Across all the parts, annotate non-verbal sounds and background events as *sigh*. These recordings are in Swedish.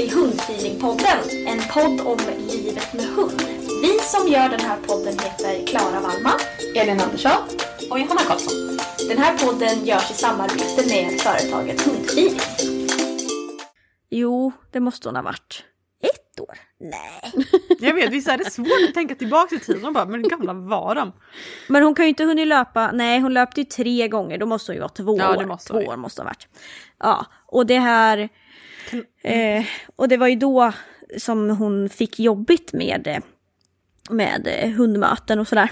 Till Hundfeelingpodden, en podd om livet med hund. Vi som gör den här podden heter Klara Wallman, Elin Andersson och Johanna Karlsson. Den här podden görs i samarbete med företaget Hundfeeling. Jo, det måste hon ha varit. Ett år? Nej. *laughs* Jag vet, visst är det svårt att tänka tillbaka i tiden och bara, men gamla var de? Men hon kan ju inte hunnit löpa, nej hon löpte ju tre gånger, då måste hon ju vara två Ja, det år. måste två år måste hon ha varit. Ja, och det här... Eh, och det var ju då som hon fick jobbigt med, eh, med eh, hundmöten och sådär.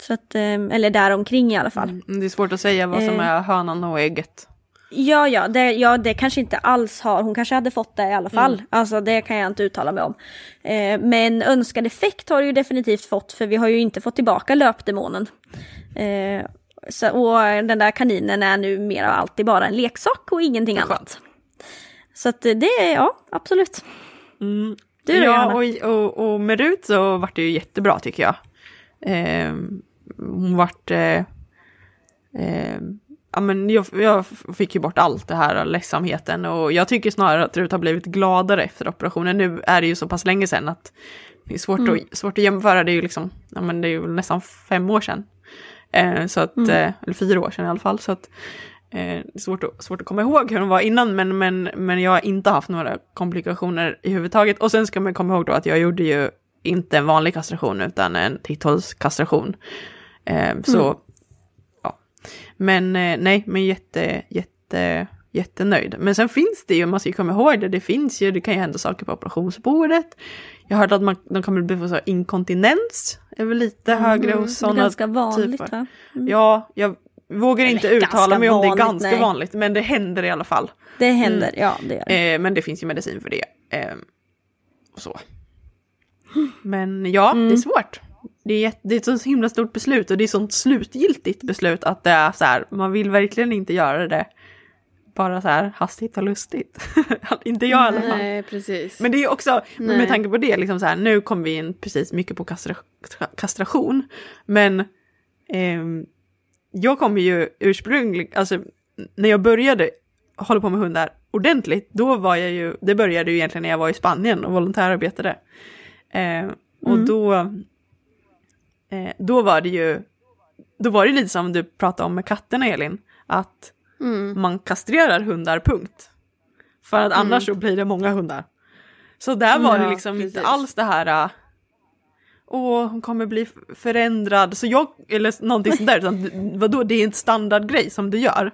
Så att, eh, eller däromkring i alla fall. Mm, Det är svårt att säga vad som Eh. är hönan och ägget. Ja, ja det, ja, det kanske inte alls har. Hon kanske hade fått det i alla fall. Mm. Alltså det kan jag inte uttala mig om. Eh, men önskad effekt har det ju definitivt fått för vi har ju inte fått tillbaka löpdemonen. Eh, så, och den där kaninen är nu mer av alltid bara en leksak och ingenting annat. Så att det är, ja absolut. Mm. Du då, ja, och, och, och med Rut så vart det ju jättebra tycker jag. Eh, hon vart... Eh, eh, ja, men jag, jag fick ju bort allt det här ledsamheten och jag tycker snarare att Rut har blivit gladare efter operationen. Nu är det ju så pass länge sedan att det är svårt, att, svårt att jämföra. Det är ju liksom, ja men det är ju nästan fem år sedan. Eh, så att, eh, eller fyra år sedan i alla fall. Så att, eh, svårt att, svårt att komma ihåg hur hon var innan, men, men, men jag har inte haft några komplikationer i huvudtaget. Och sen ska man komma ihåg då att jag gjorde ju inte en vanlig kastration utan en titthålskastration. Eh, så, ja. Men eh, nej, men jätte, jätte, jättenöjd. Men sen finns det ju, man ska ju komma ihåg det, det finns ju, det kan ju hända saker på operationsbordet. Jag har hört att man, de kommer bli så inkontinens, är väl lite högre hos Mm, det är sådana ganska vanligt typer. va? Ja, jag vågar inte uttala mig om det är ganska nej. vanligt, men det händer i alla fall. Det händer, ja det gör det. Eh, men det finns ju medicin för det. Eh, och så. Men ja, Mm. det är svårt. Det är, det är ett så himla stort beslut och det är ett sånt slutgiltigt beslut att det är så här, man vill verkligen inte göra det bara så här hastigt och lustigt. *laughs* inte jag i alla fall. Nej, precis. Men det är också, Nej. med tanke på det, liksom så här, nu kom vi in precis mycket på kastra, kastration. Men ehm, jag kommer ju ursprungligen, alltså när jag började hålla på med hundar ordentligt, då var jag ju, det började ju egentligen när jag var i Spanien och volontärarbetade. Eh, och då, eh, då var det ju, då var det lite som du pratade om med katterna Elin, att Mm. man kastrerar hundar, punkt. För att annars så blir det många hundar. Så där var det Ja, liksom inte precis. alls det här, åh hon kommer bli förändrad, så jag, eller någonting sånt där, utan vadå, det är en standardgrej som du gör.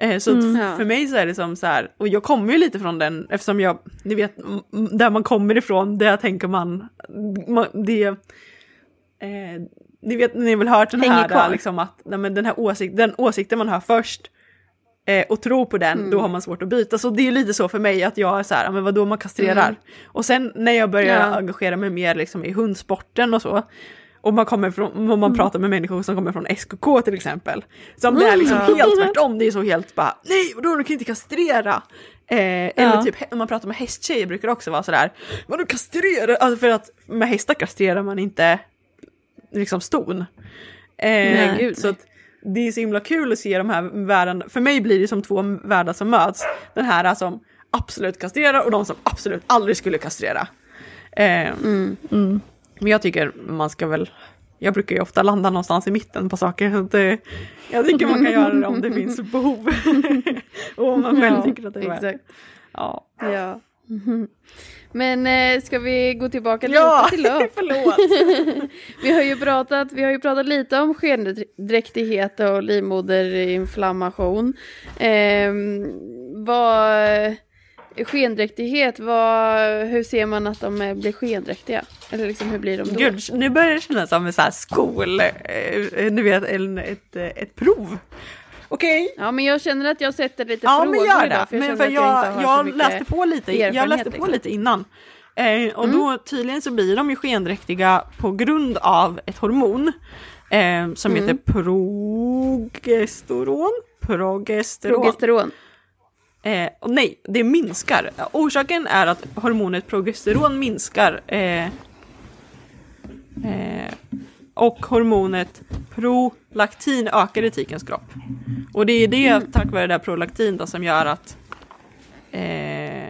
Eh, så f- Ja. för mig så är det som så här, och jag kommer ju lite från den, eftersom jag, ni vet, där man kommer ifrån, där tänker man, man det, eh, ni vet, ni har väl hört den Hänger här, liksom att, nej, men den här åsikt, den åsikten man har först, eh, och tror på den, mm. då har man svårt att byta. Så det är lite så för mig att jag är så här, men vadå man kastrerar? Mm. Och sen när jag börjar ja. engagera mig mer liksom i hundsporten och så, och man, kommer från, om man mm. pratar med människor som kommer från SKK till exempel. Som det är liksom mm. helt *laughs* tvärtom, det är så helt bara nej vadå du kan inte kastrera. Eh, ja. Eller typ när man pratar med hästtjejer brukar det också vara sådär, vadå kastrera? Alltså för att med hästar kastrerar man inte liksom ston. Eh, nej, gud, så att, det är så himla kul att se de här världarna, för mig blir det som två världar som möts. Den här som absolut kastrerar och de som absolut aldrig skulle kastrera. Eh, mm. Mm. Men jag tycker man ska väl, jag brukar ju ofta landa någonstans i mitten på saker. Så det, jag tycker man kan göra det om det finns *laughs* behov. *laughs* och om man själv ja, tycker att det är exakt. Ja. ja. Men eh, ska vi gå tillbaka ja, lite till löp? *laughs* förlåt! *laughs* vi, har ju pratat, vi har ju pratat lite om skendräktighet och livmoderinflammation. Eh, vad, skendräktighet, vad, hur ser man att de blir skendräktiga? Eller liksom hur blir de då? Gud, nu börjar det kännas som en sån här skol, eh, du vet, en, ett, ett prov. Okej. Okay. Ja men jag känner att jag sätter lite ja, frågor men gör det. idag. För jag, men för jag, jag, jag läste på lite, jag läste på liksom. lite innan. Eh, och mm. då tydligen så blir de ju skendräktiga på grund av ett hormon eh, som mm. heter progesteron. Progesteron. progesteron. Eh, nej, det minskar. Orsaken är att hormonet progesteron minskar. Och hormonet prolaktin ökar i tikens kropp. Och det är det tack vare det där prolaktin då, som gör att eh,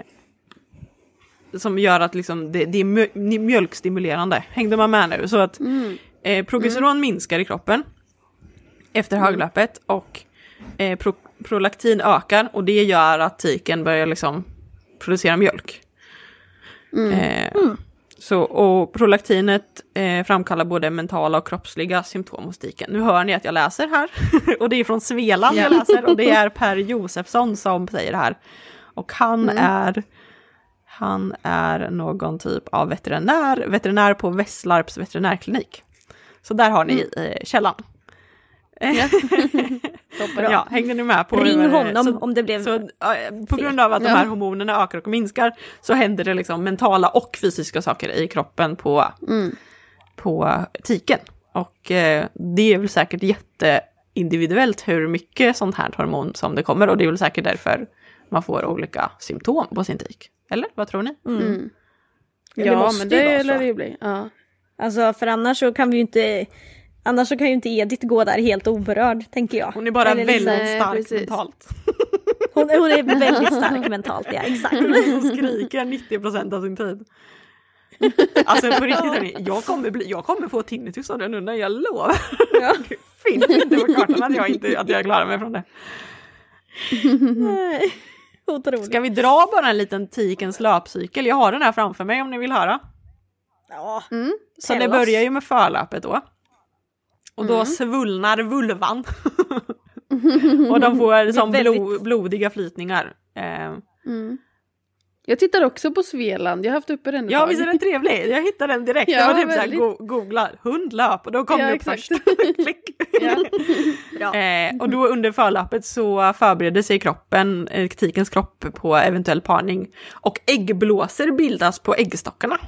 som gör att liksom det, det är mjölkstimulerande. Hängde man med nu? Så att mm. eh, progesteron mm. minskar i kroppen efter mm. höglöpet och eh, pro, prolaktin ökar och det gör att tiken börjar liksom producera mjölk. Mm. Eh, mm. Så, och prolaktinet eh, framkallar både mentala och kroppsliga symptom hos tiken. Nu hör ni att jag läser här *laughs* och det är från Svealand jag läser och det är Per Josefsson som säger det här. Och han mm. är han är någon typ av veterinär, veterinär på Västlarps veterinärklinik. Så där har ni mm. eh, källan. *laughs* Ja. ja, hängde ni med på Ring det, honom så, om det blev så, På grund av att ja. de här hormonerna ökar och minskar så händer det liksom mentala och fysiska saker i kroppen på, mm. på tiken. Och eh, det är väl säkert jätteindividuellt hur mycket sånt här hormon som det kommer och det är väl säkert därför man får olika symptom på sin tik. Eller vad tror ni? Mm. Mm. Ja, men det lär det ju bli. Ja. Alltså för annars så kan vi ju inte Annars så kan ju inte Edith gå där helt oberörd, tänker jag. Hon är bara Eller väldigt liksom, stark precis. mentalt. Hon, hon, är väldigt stark mentalt, ja exakt. *laughs* Hon skriker 90% av sin tid. Alltså på riktigt hörni, jag kommer, bli, jag kommer få tinnitus av det nu när jag lovar. Ja. *laughs* Finns inte på kartan att jag, inte, att jag klarar mig från det. Nej. Otroligt. Ska vi dra bara en liten tikens löpcykel? Jag har den här framför mig om ni vill höra. Ja. Mm. Så det börjar ju med förlöpet då. Och då mm. svullnar vulvan. *laughs* och de får som väldigt... blodiga flytningar. Eh. Mm. Jag tittar också på Svealand, jag har haft uppe den Ja visst är den trevlig? Jag hittade den direkt. Ja, jag var typ väldigt... såhär, go googla hundlöp och då kom ja, det upp först. *laughs* *laughs* eh, och då under förlöpet så förbereder sig kroppen, eh, tikens kropp på eventuell parning. Och äggblåsor bildas på äggstockarna.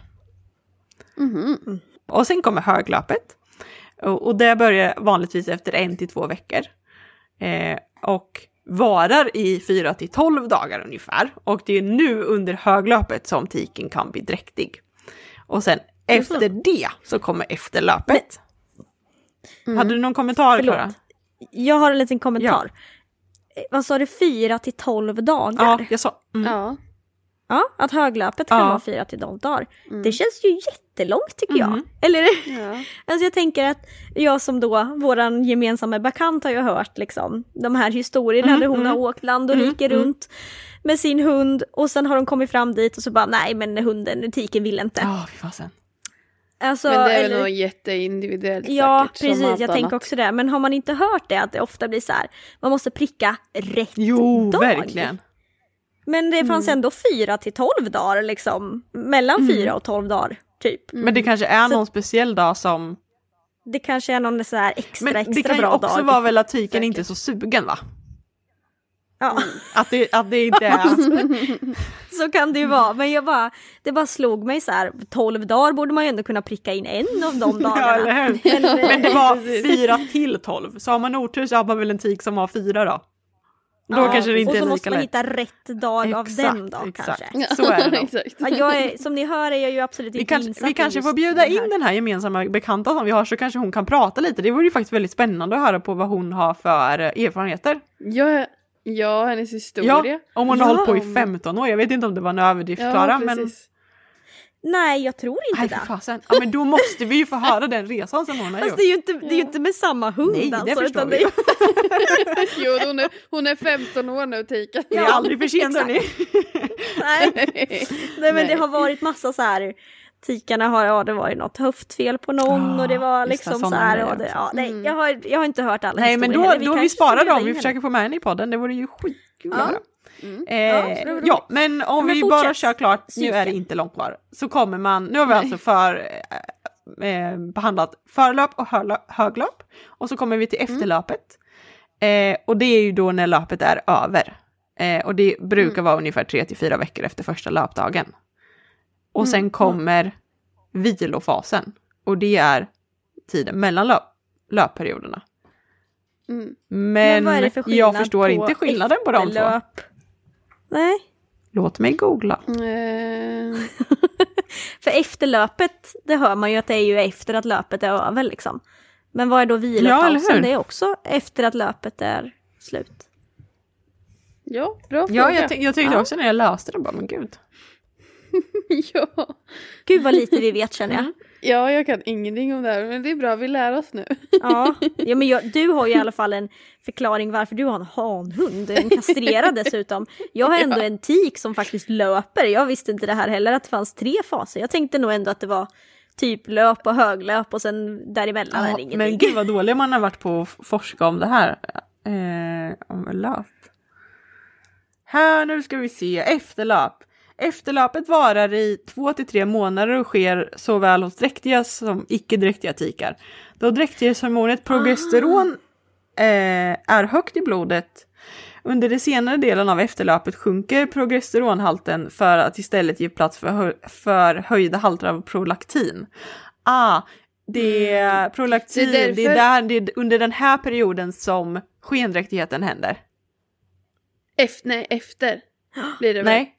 Mm -hmm. Och sen kommer höglöpet. Och det börjar vanligtvis efter en till två veckor. Eh, och varar i 4 till 12 dagar ungefär. Och det är nu under höglöpet som tiken kan bli dräktig. Och sen efter det så kommer efterlöpet. Mm. Hade du någon kommentar Förlåt. Klara? Jag har en liten kommentar. Ja. Vad sa du, 4 till 12 dagar? Ja, jag sa. Mm. Ja. Ja, att höglöpet kan ja. vara 4 till 12 dagar. Mm. Det känns ju jättelångt tycker jag. Mm. Eller? Ja. alltså jag tänker att jag som då, våran gemensamma bekant har ju hört liksom de här historierna mm. där hon har mm. åkt land och mm. rike runt med sin hund och sen har de kommit fram dit och så bara nej men hunden, tiken vill inte. Ja, oh, fasen. Alltså, men det är eller... nog jätteindividuellt Ja, säkert, precis. Jag tänker också det. Men har man inte hört det att det ofta blir så här, man måste pricka rätt jo, dag. Jo, verkligen. Men det fanns mm. ändå fyra till tolv dagar liksom. Mellan mm. fyra och tolv dagar typ. Mm. Men det kanske är någon så, speciell dag som... Det kanske är någon så här extra, extra bra dag. Men det kan ju också vara väl att tiken inte är så sugen va? Ja, Att det, att det inte är... *laughs* så kan det ju vara. Men jag bara, det bara slog mig så här, 12 dagar borde man ju ändå kunna pricka in en av de *laughs* Ja, dagarna. hur? Men, Men det var fyra till tolv. Så har man otur så har man väl en tik som har fyra då. Då Ja, kanske det inte och så måste man lätt. hitta rätt dag av den dag exakt. kanske. Så är det. *laughs* Exakt. *laughs* Ja, jag är, som ni hör är jag ju absolut Vi inte kanske, insatt vi kanske får bjuda här. in den här gemensamma bekanta som vi har så kanske hon kan prata lite. Det vore ju faktiskt väldigt spännande att höra på vad hon har för eh, erfarenheter. Ja, ja, hennes historia. Ja, om hon har Ja. hållit på i 15 år. Jag vet inte om det var en överdrift Klara, men precis. Nej, jag tror inte nej för det. fasen. Ja men då måste vi ju få höra den resan som hon har Fast gjort. det är ju inte, det är ju inte med samma hund Nej, det alltså. förstår utan vi det är- *laughs* Jo, hon är, hon är 15 år nu, Tika. Det är aldrig för sent hörni. *laughs* Nej. Nej men Nej. det har varit massa så här Tikarna har, ja det varit något höftfel på någon Ja, och det var vissa liksom så sådana här. det, ja, nej, Mm. jag, har, jag har inte hört alla Nej men då, heller. då vi sparar dem, vi försöker få med henne i podden. Det vore ju skitkul Ja. Mm. Eh, Ja, ja, men om men vi fortsätt. bara kör klart, nu är det inte långt kvar, så kommer man, nu har vi alltså för, eh, eh, behandlat förlöp och höglöp och så kommer vi till Mm. efterlöpet. Eh, och det är ju då när löpet är över. Eh, och det brukar Mm. vara ungefär 3 till 4 veckor efter första löpdagen. Och Mm. sen kommer vilofasen och det är tiden mellan löp, löpperioderna. Mm. Men, vad är det för jag förstår på inte skillnaden på de två. Nej, Låt mig googla. Eh, *laughs* för efterlöpet det hör man ju att det är ju efter att löpet är över liksom. Men vad är då Ja, vilopausen? hur? det är också efter att löpet är slut. ja, bra fråga. Ja, jag, ty- jag tyckte Ja. också när jag läste det, bara, men gud. *laughs* ja. Gud vad lite vi vet känner jag. Ja, jag kan ingenting om det här, men det är bra, vi lär oss nu. Ja, ja men jag, du har ju i alla fall en förklaring varför du har en hanhund, en kastrerad dessutom. Jag har ändå en tik som faktiskt löper. Jag visste inte det här heller att det fanns tre faser. Jag tänkte nog ändå att det var typ löp och höglöp och sen däremellan är Ja, det ingenting. men gud vad dålig man har varit på att forska om det här. Eh, om löp. Här, nu ska vi se, efterlöp. Efterlöpet varar i två till tre månader och sker såväl hos dräktiga som icke-dräktiga tikar. Då dräktighetshormonet progesteron eh, är högt i blodet under den senare delen av efterlöpet sjunker progesteronhalten för att istället ge plats för, hö för höjda halter av prolaktin. Ah, det är prolaktin, Det det är är, därför- där, det är under den här perioden som skendräktigheten händer. Efter, nej, efter blir det väl? Nej,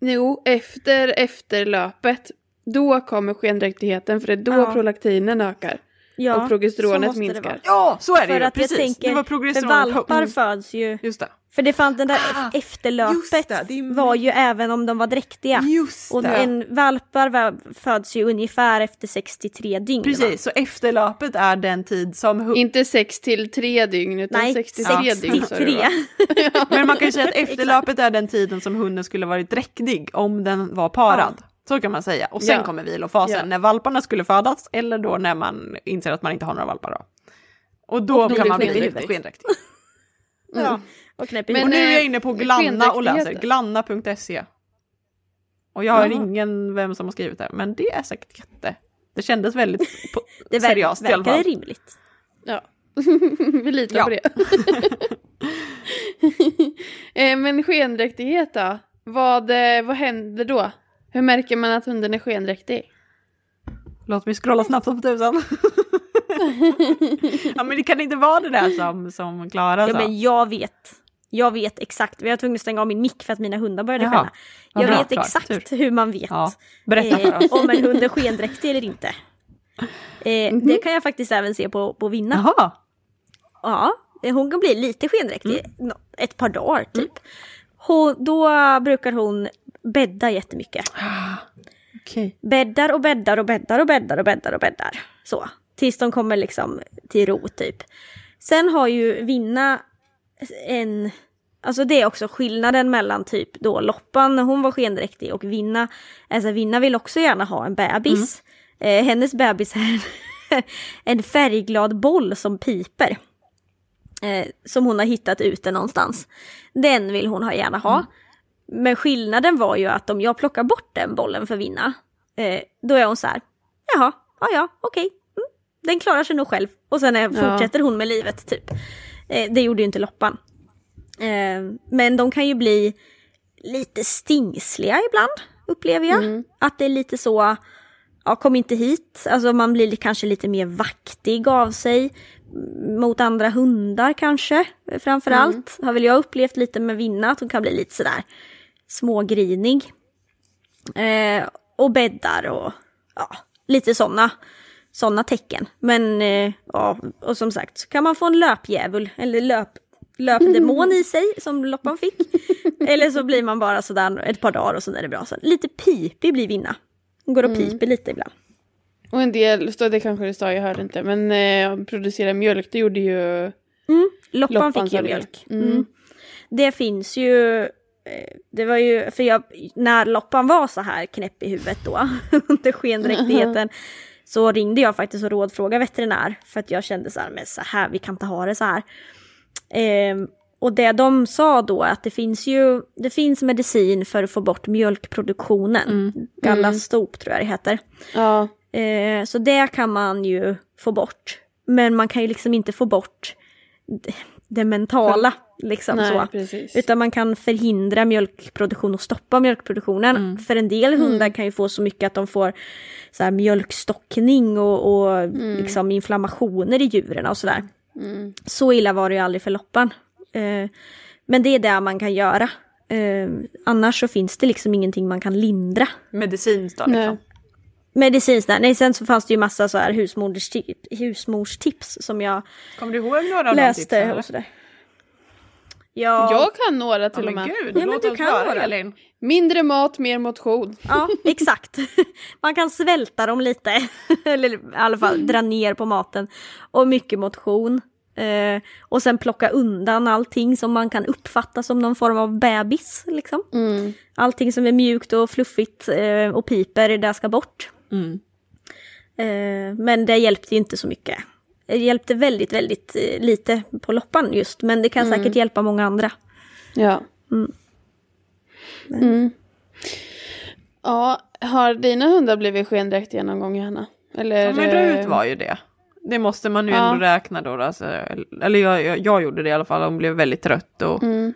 Jo, efter efterlöpet. Då kommer skendräktigheten för det är då Ja. prolaktinen ökar. Ja, och progesteronet minskar. ja så är det För ju, att precis. jag tänker, det var för progesteron. valpar Mm, föds ju, Just det. för det fanns den där Ah, efterlöpet det, det är- var ju även om de var dräktiga. Just Och det. en valpar va- föds ju ungefär efter 63 dygn. va? Precis, så efterlöpet är den tid som... Inte 6 till 3 dygn utan Nej, 63 dygn sa du 63. va? *laughs* Men man kan ju säga att efterlöpet är den tiden som hunden skulle varit dräktig om den var parad. Så kan man säga. Och sen Ja. kommer vilofasen Ja. när valparna skulle födas eller då när man inser att man inte har några valpar. Då. Och då, Och kan man bli skendräktig. lite skendräktig. *laughs* Ja, och Men, och nu är jag inne på Glanna och läser, glanna.se. Och jag har Jaha. ingen vem som har skrivit det, men det är säkert jätte. Det kändes väldigt *laughs* Det seriöst i alla verkar fall. rimligt. Ja, *laughs* vi litar Ja. på det. Eh, Men skendräktighet då? Vad, eh, vad händer då? Hur märker man att hunden är skendräktig? Låt mig scrolla snabbt som tusan. *laughs* ja men det kan inte vara det där som, som Klara Ja sa. men jag vet. Jag vet exakt. Jag var tvungen att stänga av min mick för att mina hundar började skälla. Jag bra, vet Klara. exakt Tur. hur man vet Ja, eh, om en hund är skendräktig eller inte. Eh, Det kan jag faktiskt även se på, på Vinna. Jaha, Ja, hon kan bli lite skendräktig. nå- Ett par dagar typ. Mm. Hon, då brukar hon bädda jättemycket. *gasps* okej. Bäddar och bäddar och bäddar och bäddar och bäddar och bäddar. Så. Tills de kommer liksom till ro typ. Sen har ju Vinna en... Alltså det är också skillnaden mellan typ då Loppan när hon var skendräktig och Vinna. Alltså Vinna vill också gärna ha en bebis. Eh, hennes bebis är *laughs* en, färgglad boll som piper. Eh, som hon har hittat ute någonstans. Den vill hon ha gärna ha. Men skillnaden var ju att om jag plockar bort den bollen för Vinna, eh, då är hon så här, jaha, ja ja, okej, mm, den klarar sig nog själv. Och sen Ja. fortsätter hon med livet typ. Eh, det gjorde ju inte Loppan. Eh, men de kan ju bli lite stingsliga ibland, upplever jag. Mm. Att det är lite så, ja kom inte hit, alltså man blir kanske lite mer vaktig av sig mot andra hundar kanske, framförallt. Mm. Har väl jag upplevt lite med Vinna, att hon kan bli lite sådär smågrinig. Eh, och bäddar och ja, lite sådana såna tecken. Men eh, ja, och som sagt, så kan man få en löpdjävul eller löp, löpdemon i sig som Loppan fick. *laughs* eller så blir man bara sådär ett par dagar och så är det bra. Så lite pipig blir Vinna. Hon går och mm. piper lite ibland. Och en del, det kanske det sa, jag hörde inte, men eh, producera mjölk, det gjorde ju mm. Loppan, Loppan fick ju mjölk. Mm. Mm. Det finns ju, det var ju, för jag, när Loppan var så här knäpp i huvudet då, *laughs* under skendräktigheten, *laughs* så ringde jag faktiskt och rådfrågade veterinär, för att jag kände så här, men så här, vi kan inte ha det så här. Eh, och det de sa då att det finns ju, det finns medicin för att få bort mjölkproduktionen. Mm. Gallastop tror jag det heter. Ja. Eh, så det kan man ju få bort. Men man kan ju liksom inte få bort det mentala. Liksom Nej, så. Precis. Utan man kan förhindra mjölkproduktion och stoppa mjölkproduktionen. Mm. För en del hundar mm. kan ju få så mycket att de får så här, mjölkstockning och, och mm. liksom inflammationer i djuren och sådär. Mm. Så illa var det ju aldrig för loppan. Eh, men det är det man kan göra. Eh, annars så finns det liksom ingenting man kan lindra. Medicinskt då liksom? Medicinskt, nej sen så fanns det ju massa så här husmorstips, husmorstips som jag Kommer du ihåg några av läste tipsen, och sådär. Ja. Jag kan några till och med. Gud, ja, men du kan höra, några. Elin. Mindre mat, mer motion. Ja, *laughs* exakt. Man kan svälta dem lite. *laughs* Eller i alla fall dra ner på maten. Och mycket motion. Eh, och sen plocka undan allting som man kan uppfatta som någon form av bebis. Liksom. Mm. Allting som är mjukt och fluffigt eh, och piper, det ska bort. Mm. Eh, men det hjälpte inte så mycket. Det hjälpte väldigt, väldigt eh, lite på loppan just, men det kan mm. säkert hjälpa många andra. Ja. Mm. Mm. Ja, har dina hundar blivit skendräktiga någon gång Johanna? Eller, ja, men Rut var ju det. Det måste man ju ja. ändå räkna då. Alltså, eller jag, jag, jag, gjorde det i alla fall, hon blev väldigt trött och mm.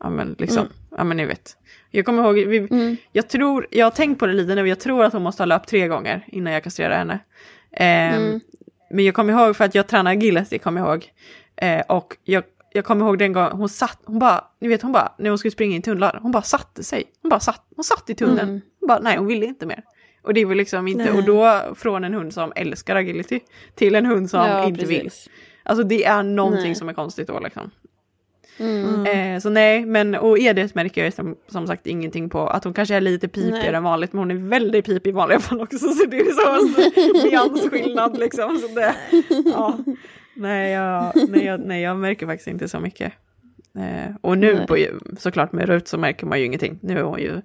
ja men liksom, mm. ja men ni vet. Jag kommer ihåg, vi, mm. jag tror, jag har tänkt på det lite nu, jag tror att hon måste ha löpt tre gånger innan jag kastrerade henne. Eh, mm. Men jag kommer ihåg för att jag tränade agility, kommer jag ihåg. Eh, och jag, jag kommer ihåg den gången hon satt, hon bara, ni vet hon bara, när hon skulle springa in i tunnlar, hon bara satte sig. Hon bara satt, hon satt i tunneln. Mm. Hon bara, nej hon ville inte mer. Och det var liksom inte, nej. och då från en hund som älskar agility till en hund som ja, inte precis. vill. Alltså det är någonting nej. som är konstigt då liksom. Mm. Eh, så nej, men och Edith märker jag som, som sagt ingenting på. Att hon kanske är lite pipigare än vanligt, men hon är väldigt pipig i vanliga fall också. Så det är så nyansskillnad *laughs* liksom. Så det, ja. nej, jag, nej, jag, nej, jag märker faktiskt inte så mycket. Eh, och nu på, såklart med Rut så märker man ju ingenting. Nu är hon ju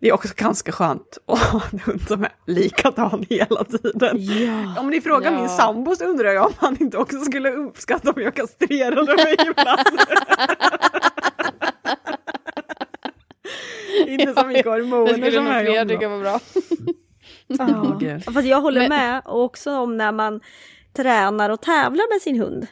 det är också ganska skönt att ha en hund som är likadan hela tiden. Ja, om ni frågar ja. min sambo så undrar jag om han inte också skulle uppskatta om jag kastrerade mig ibland. inte så mycket hormoner som är fler tycka var bra. *laughs* ja. Fast jag håller med också om när man tränar och tävlar med sin hund.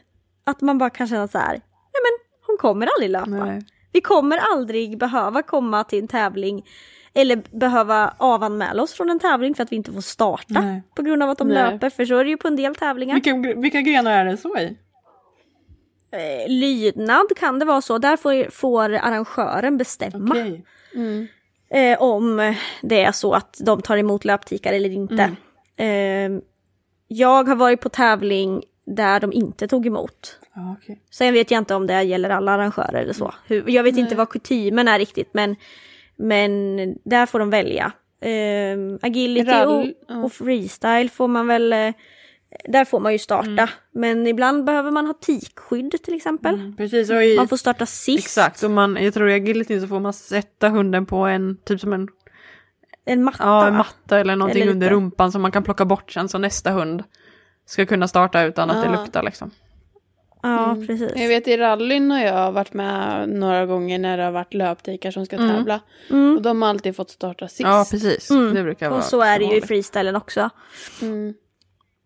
Att man bara kan känna så här, nej men hon kommer aldrig löpa. Nej. Vi kommer aldrig behöva komma till en tävling eller behöva avanmäla oss från en tävling för att vi inte får starta Nej. på grund av att de Nej. löper, för så är det ju på en del tävlingar. Vilka, vilka grenar är det så i? Eh, lydnad kan det vara så, där får, får arrangören bestämma. Okay. Mm. Eh, om det är så att de tar emot löptikar eller inte. Mm. Eh, jag har varit på tävling där de inte tog emot. Ah, okay. Sen vet jag inte om det gäller alla arrangörer eller så. Jag vet Nej. inte vad kutymen är riktigt men men där får de välja. Uh, agility och, och, freestyle får man väl, uh, där får man ju starta. Mm. Men ibland behöver man ha tikskydd till exempel. Mm, precis, i, man får starta sist. Exakt, och man, jag tror i agility så får man sätta hunden på en, typ som en en matta? Ja, en matta eller någonting eller under rumpan som man kan plocka bort sen så nästa hund ska kunna starta utan att det luktar liksom. Ja, mm. precis. Jag vet i rallyn har jag varit med några gånger när det har varit löptikar som ska mm. tävla. Mm. Och de har alltid fått starta sist. Ja, precis. Mm. Det brukar vara. Och så är det ju i freestylen också. Mm.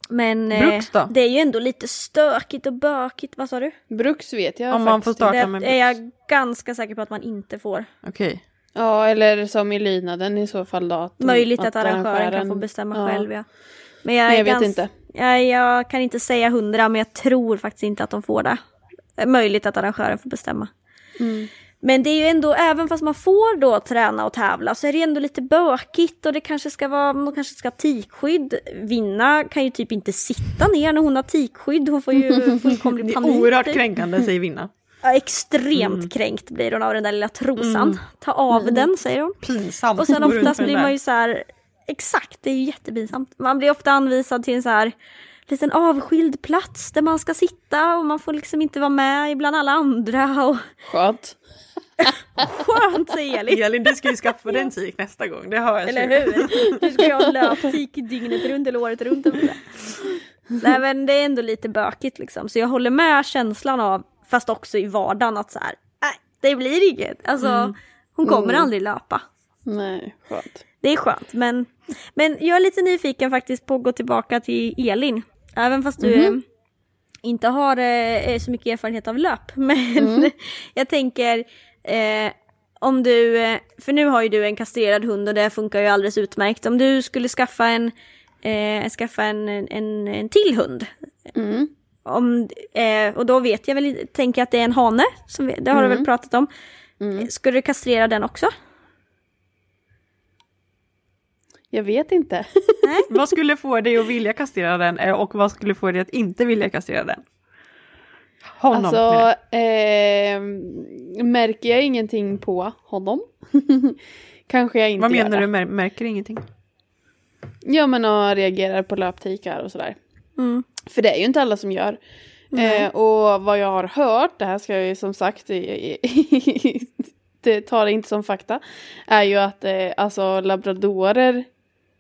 Men eh, Bruks då? det är ju ändå lite stökigt och bökigt, vad sa du? Bruks vet jag Om man får faktiskt starta Det med är jag ganska säker på att man inte får. Okej. Ja, eller som i lydnaden i så fall då. Att, Möjligt att, arrangören kan få bestämma ja. själv ja. Men jag, Nej, är jag vet gans- inte. Jag, kan inte säga hundra men jag tror faktiskt inte att de får det. Möjligt att arrangören får bestämma. Mm. Men det är ju ändå, även fast man får då träna och tävla så är det ändå lite bökigt och det kanske ska vara, man kanske ska ha tikskydd. Vinna kan ju typ inte sitta ner när hon har tikskydd, hon får ju *laughs* fullkomlig Det är panik. oerhört typ. kränkande säger Vinna. *laughs* Ja, extremt Mm. kränkt blir hon av den där lilla trosan. Ta av den säger hon. Pinsamt. Och sen oftast blir man ju så här, exakt, det är ju jättepinsamt. Man blir ofta anvisad till en så här liten avskild plats där man ska sitta och man får liksom inte vara med bland alla andra och Skönt. *laughs* skönt säger Elin. Elin, du ska ju skaffa dig en tik nästa gång, det har jag Eller hur? Nu ska jag ha löptik dygnet runt eller året runt. Nej men det är ändå lite bökigt liksom. Så jag håller med känslan av, fast också i vardagen att så här, nej det blir inget. Alltså hon kommer aldrig löpa. Nej, skönt. Det är skönt men, men jag är lite nyfiken faktiskt på att gå tillbaka till Elin. Även fast du eh, inte har eh, så mycket erfarenhet av löp. *laughs* Men jag tänker eh, om du, eh, för nu har ju du en kastrerad hund och det funkar ju alldeles utmärkt. Om du skulle skaffa en, eh, skaffa en, en, en till hund. Mm. Om, eh, och då vet jag väl, tänker att det är en hane, som vi, det har du väl pratat om. Skulle du kastrera den också? Jag vet inte. *laughs* Vad skulle få dig att vilja kastrera den eh, och vad skulle få dig att inte vilja kastrera den? Honom Alltså, eh, märker jag ingenting på honom? *laughs* Kanske jag inte Vad menar du, Mär- märker ingenting? Ja men och reagerar på löptikar och sådär. Mm. För det är ju inte alla som gör. Eh, och vad jag har hört, det här ska jag ju som sagt, *laughs* det tar det inte som fakta, är ju att eh, alltså labradorer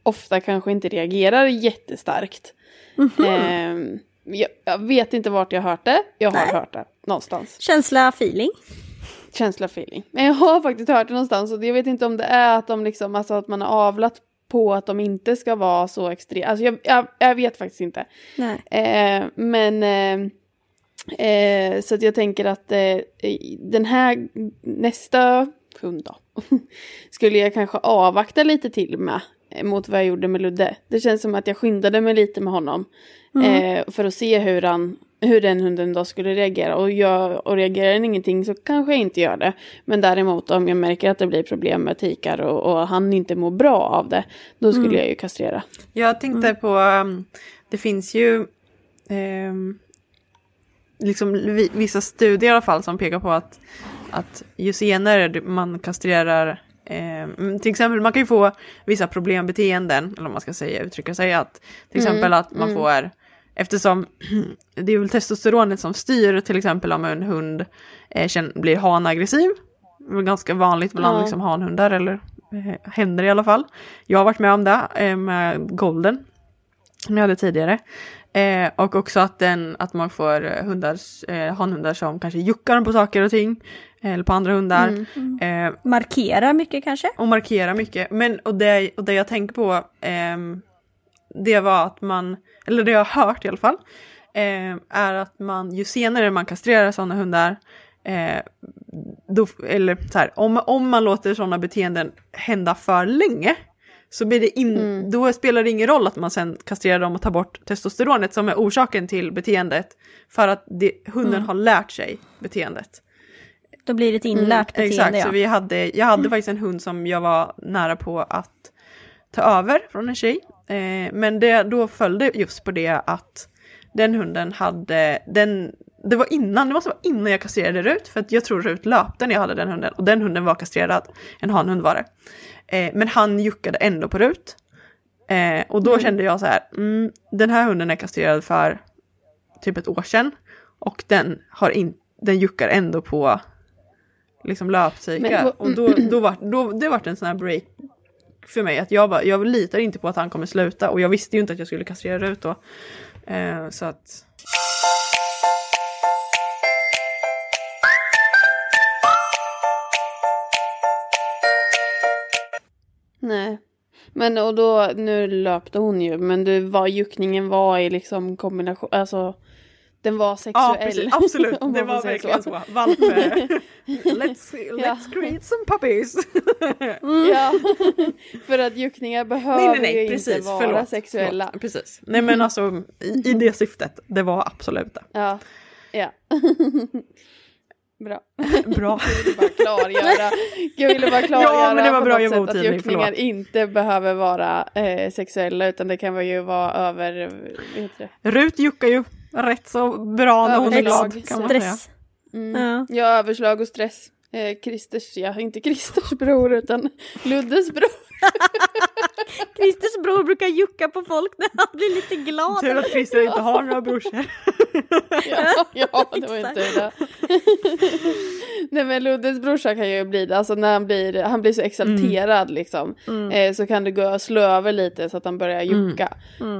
ofta kanske inte reagerar jättestarkt. Eh, jag, jag vet inte vart jag hört det, jag har Nej. hört det någonstans. Känsla, feeling? Känsla feeling. Men jag har faktiskt hört det någonstans och jag vet inte om det är att de liksom, alltså att man har avlat på att de inte ska vara så extrema. Alltså jag, jag, jag vet faktiskt inte. Nej. Eh, men eh, eh, så att jag tänker att eh, den här nästa hund då *laughs* skulle jag kanske avvakta lite till med mot vad jag gjorde med Ludde. Det känns som att jag skyndade mig lite med honom eh, för att se hur han hur den hunden då skulle reagera och, jag, och reagerar den ingenting så kanske jag inte gör det. Men däremot om jag märker att det blir problem med tikar och, och han inte mår bra av det, då skulle jag ju kastrera. Jag tänkte på, um, det finns ju ehm, liksom vi- vissa studier i alla fall som pekar på att, att ju senare man kastrerar ehm, till exempel man kan ju få vissa problembeteenden, eller om man ska säga, uttrycka sig att till exempel att man får Eftersom *clears throat* det är väl testosteronet som styr till exempel om en hund eh, blir hanaggressiv. Det är ganska vanligt bland Ja. liksom hanhundar eller eh, händer i alla fall. Jag har varit med om det eh, med golden som jag hade tidigare. Eh, och också att, den, att man får eh, hundar, eh, hanhundar som kanske juckar på saker och ting. Eh, Eller på andra hundar. Eh, Markera mycket kanske? och markera mycket. Men och det, och det jag tänker på, ehm, det var att man, eller det jag har hört i alla fall, ehm, är att man ju senare man kastrerar sådana hundar, eh, då, eller så här, om, om man låter sådana beteenden hända för länge, så blir det in, då spelar det ingen roll att man sen kastrerar dem och tar bort testosteronet som är orsaken till beteendet. För att det, hunden har lärt sig beteendet. Då blir det ett inlärt beteende Exakt, ja. så vi hade, jag hade faktiskt en hund som jag var nära på att ta över från en tjej. Eh, men det, då följde just på det att den hunden hade, den, det var innan, det måste vara innan jag kastrerade Rut, för att jag tror Rut löpte när jag hade den hunden, och den hunden var kastrerad, en hanhund var det. Eh, men han juckade ändå på Rut. Eh, och då kände jag så här, mm, den här hunden är kastrerad för typ ett år sedan, och den, har in, den juckar ändå på liksom löpcykel. Men- Och då, då var, då, det vart en sån här break för mig. Att jag, bara, jag litar inte på att han kommer sluta. Och jag visste ju inte att jag skulle kastrera ut då. Eh, så att... Nej. Men och då, nu löpte hon ju, men det var juckningen var i liksom kombination, alltså den var sexuell. Ja precis, *laughs* absolut. det var verkligen så. så. Valp, *laughs* let's, let's create some puppies. Ja, *laughs* för att juckningar behöver ju inte vara sexuella. Förlåt, precis. Nej men alltså i, i det syftet, det var absolut det. Ja, ja. Bra. Bra. Jag ville bara klargöra, jag ville bara klargöra Ja, men det var bra, jag sätt att juckningar förlåt. inte behöver vara eh, sexuella utan det kan ju vara över? Rut juckar ju rätt så bra när hon är Överlag. glad kan man säga. Mm. Ja. Ja, överslag och stress. Eh, Christers, ja, inte Christers bror utan Luddes bror. Christers bror brukar jucka på folk när han blir lite glad. Tur att Christer inte har några brorsor. *laughs* *laughs* *laughs* Ja, ja det var Exakt. inte det. *laughs* Nej men Luddes brorsa kan ju bli det, alltså när han blir, han blir så exalterad liksom. Eh, så kan det gå att slå över lite så att han börjar jucka.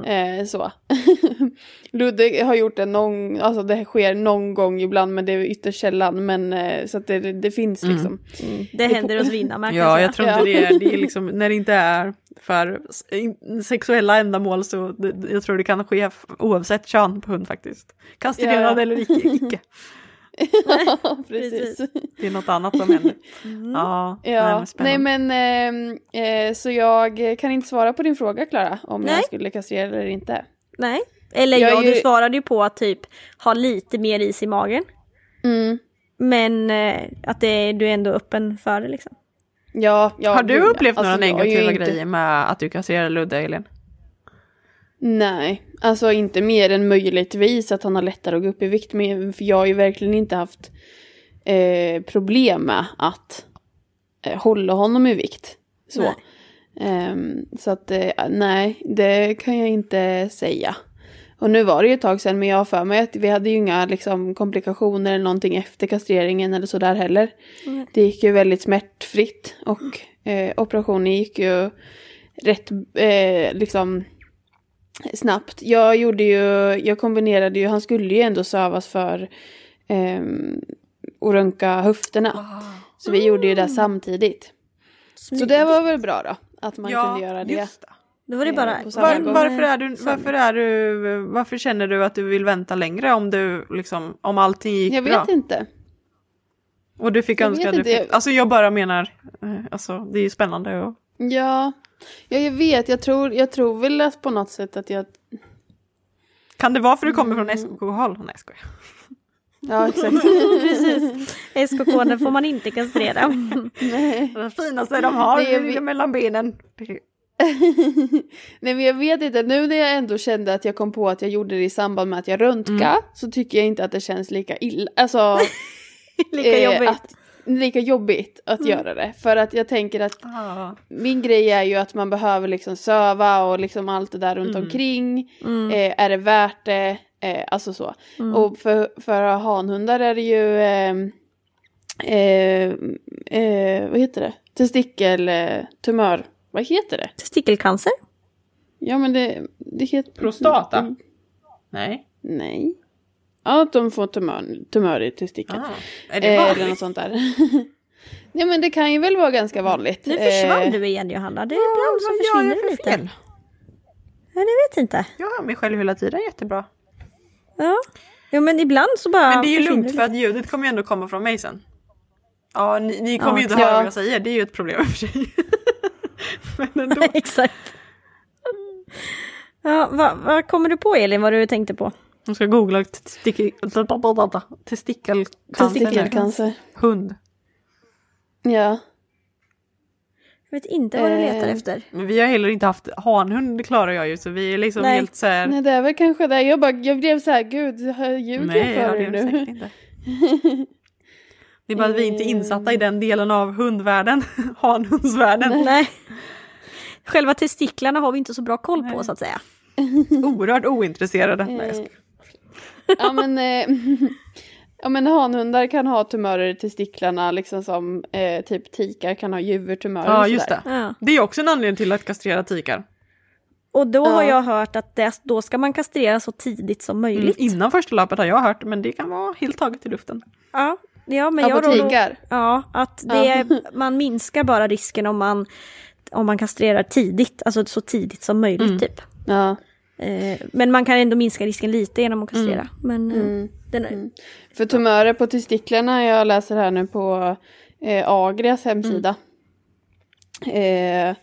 Eh, så. Ludde har gjort det någon, alltså det sker någon gång ibland men det är ytterst sällan. Men eh, så att det, det finns liksom. Det händer hos Vinna Ja, jag tror inte Ja. det är, det är liksom, när det inte är för sexuella ändamål så det, jag tror det kan ske oavsett kön på hund faktiskt. Kastrerad Ja, ja. eller icke, icke. *laughs* Precis. Det är något annat som händer. Ja, nej, Ja, men nej men ehm, eh, så jag kan inte svara på din fråga Klara om Nej. jag skulle kastrera eller inte. Nej. Eller Jag ja, ju- du svarade ju på att typ ha lite mer is i magen. Mm. Men eh, att det, du är ändå öppen för det liksom. Ja, ja, Har du upplevt Alltså, några ju negativa inte- grejer med att du kastrerar Ludde, Elin? Nej, alltså inte mer än möjligtvis att han har lättare att gå upp i vikt. Men jag har ju verkligen inte haft eh, problem med att eh, hålla honom i vikt. Så. Ehm, så att eh, nej, det kan jag inte säga. Och nu var det ju ett tag sedan, men jag har för mig att vi hade ju inga liksom, komplikationer eller någonting efter kastreringen eller sådär heller. Det gick ju väldigt smärtfritt och eh, operationen gick ju rätt eh, liksom snabbt. Jag gjorde ju, jag kombinerade ju, han skulle ju ändå sövas för ehm, att röntga höfterna. Så vi gjorde ju det samtidigt. Så det var väl bra då, att man kunde göra det. just det. Då var det Eh, bara... Var, varför, är du, varför, är du, varför känner du att du vill vänta längre om, du, liksom, om allting gick Jag bra? vet inte. Och du fick Jag önska du fick, jag- Alltså jag bara menar, eh, alltså det är ju spännande och Ja, ja jag vet, jag tror, jag tror väl att på något sätt att jag... Kan det vara för att du kommer Mm. från SK-håll? Nej jag skojar. Ja, exakt. *laughs* Precis. SKK den får man inte kastrera. *laughs* Det finaste de har Det är vi- mellan benen. *laughs* Nej men jag vet inte, nu när jag ändå kände att jag kom på att jag gjorde det i samband med att jag röntga Mm. så tycker jag inte att det känns lika illa, alltså *laughs* Lika eh, jobbigt. Att, lika jobbigt att göra det. För att jag tänker att min grej är ju att man behöver liksom söva och liksom allt det där runt omkring. Eh, är det värt det? Eh, alltså så. Och för, för hanhundar är det ju eh, eh, eh, vad heter det? Testikeltumör. Vad heter det? Testikelcancer? Ja men det, det heter... Prostata? Mm, Nej. nej. Ja, att de får tumör, tumör i testikeln. Ah, är det Eh, eller vanligt? något sånt där. *laughs* Nej men det kan ju väl vara ganska vanligt. Nu försvann Eh, du igen Johanna. Det, ibland så vad gör försvinner jag du för lite. fel? Ja, det vet inte. Jag hör mig själv hela tiden jättebra. Ja. Jo men ibland så bara Men det är ju lugnt för att ljudet kommer ju ändå komma från mig sen. Ja, ni, ni kommer Ja, ju inte ja. höra vad jag säger, det är ju ett problem i och för sig. *laughs* *laughs* Men ändå. *laughs* Exakt. Ja, vad, vad kommer du på Elin, vad du tänkte på? Jag ska googla testikel- testikelcancer. Testikelcancer. Hund. Ja. Jag vet inte vad du letar Eh. efter. Men vi har heller inte haft hanhund, det klarar jag ju, så vi är liksom Nej. helt så här. Nej det är väl kanske det. Jag, bara, jag blev så här, gud, ljuger Nej, jag ja, för det er är det nu? säkert inte. *laughs* Det är bara att vi inte är insatta i den delen av hundvärlden, *laughs* hanhundsvärlden. Nej. Själva testiklarna har vi inte så bra koll på så att säga. *laughs* Oerhört ointresserade. Nej, jag skojar. Ja men, eh, *laughs* ja men hanhundar kan ha tumörer i testiklarna liksom som eh, typ tikar kan ha juvertumörer ja, just det. Ja. Det är också en anledning till att kastrera tikar. Och då har Ja. jag hört att det, då ska man kastrera så tidigt som Mm, möjligt. innan första löpet har jag hört, men det kan vara helt taget i luften. Ja, ja men Ja, jag. Ja, att det, *laughs* man minskar bara risken om man om man kastrerar tidigt, alltså så tidigt som möjligt Mm. typ. Ja. Eh, men man kan ändå minska risken lite genom att kastrera. Men eh, Mm. är, För tumörer på testiklarna, jag läser här nu på eh, Agrias hemsida. Eh,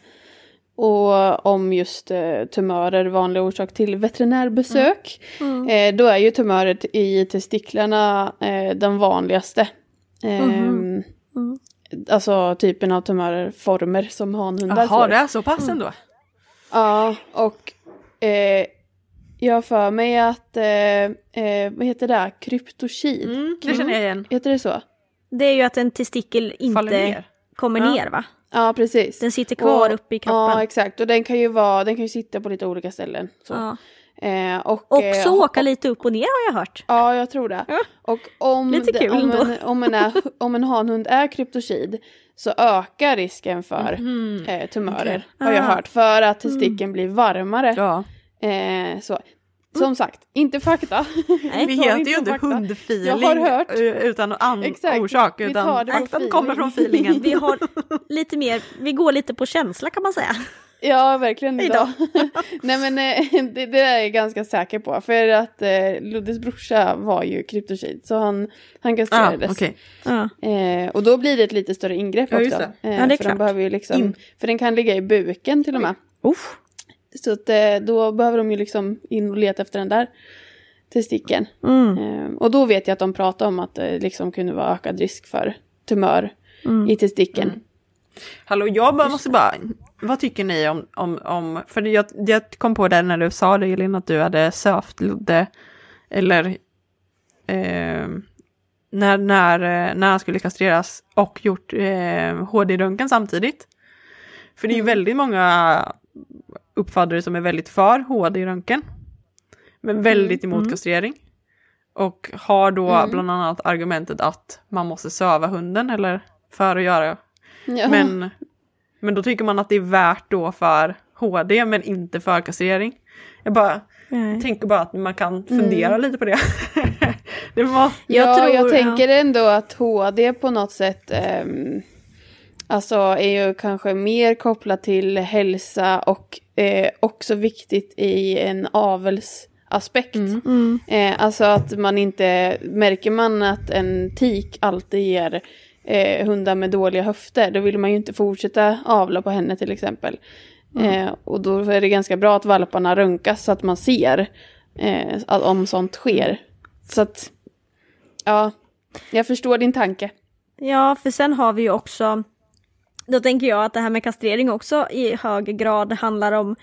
och om just eh, tumörer, vanlig orsak till veterinärbesök. Eh, då är ju tumörer i testiklarna eh, den vanligaste. Eh, Alltså typen av tumörer, former som hanhundar Jaha, får. det är så pass ändå? Ja, och eh, jag har för mig att, eh, eh, vad heter det, kryptokid? Mm, det känner jag igen. Heter det så? det är ju att en testikel Faller inte ner. Kommer Ja. ner va? Ja, precis. Den sitter kvar Och- uppe i kroppen. Ja, exakt. Och den kan ju vara, den kan ju sitta på lite olika ställen. Så. Ja. Eh, och, Och eh, åka lite upp och ner har jag hört. Ja, jag tror det. Ja. Och om, Lite kul om, ändå. en, om, en är, *laughs* om en hanhund är kryptokid så ökar risken för Mhm. eh, tumörer, Okej. har jag hört. För att testikeln blir varmare. Ja. Eh, så. Som sagt, inte fakta. *laughs* Nej. Vi heter inte ju inte fakta. hundfeeling Jag har hört. eh, utan annan Exakt. orsak. Utan faktan kommer från feelingen. *laughs* Vi har lite mer, vi går lite på känsla kan man säga. Ja, verkligen Idag. idag. *laughs* Nej men eh, det, det är jag ganska säker på. För att eh, Luddes brorsa var ju kryptokid. Så han, han Ah, kastrerades. okej. Ja. eh, och då blir det ett lite större ingrepp Ja, också. det. Eh, Ja, det är för klart. den behöver ju liksom, In. För den kan ligga i buken till och med. Uff. Så att, eh, då behöver de ju liksom in och leta efter den där testikeln. Mm. Eh, och då vet jag att de pratar om att det liksom kunde vara ökad risk för tumör Mm. i testikeln. Hallå, jag bara måste bara, vad tycker ni om, om, om för jag, jag kom på det när du sa det Elin, att du hade sövt Ludde, eller eh, när, när, eh, när han skulle kastreras och gjort eh, HD-röntgen samtidigt. För det är ju väldigt många uppfödare som är väldigt för HD-röntgen, men väldigt emot kastrering. Och har då bland annat argumentet att man måste söva hunden eller för att göra Ja. men, men då tycker man att det är värt då för HD men inte för kastrering. Jag bara Nej. tänker bara att man kan fundera lite på det. *laughs* det var, Jag ja, tror- jag tänker ändå att HD på något sätt ehm, alltså är ju kanske mer kopplat till hälsa och eh, också viktigt i en avelsaspekt. Mm. Eh, alltså att man inte, märker man att en tik alltid ger eh, hundar med dåliga höfter, då vill man ju inte fortsätta avla på henne till exempel. Eh, och då är det ganska bra att valparna röntgas så att man ser eh, att- om sånt sker. Så att, ja, jag förstår din tanke. Ja, för sen har vi ju också, då tänker jag att det här med kastrering också i hög grad handlar om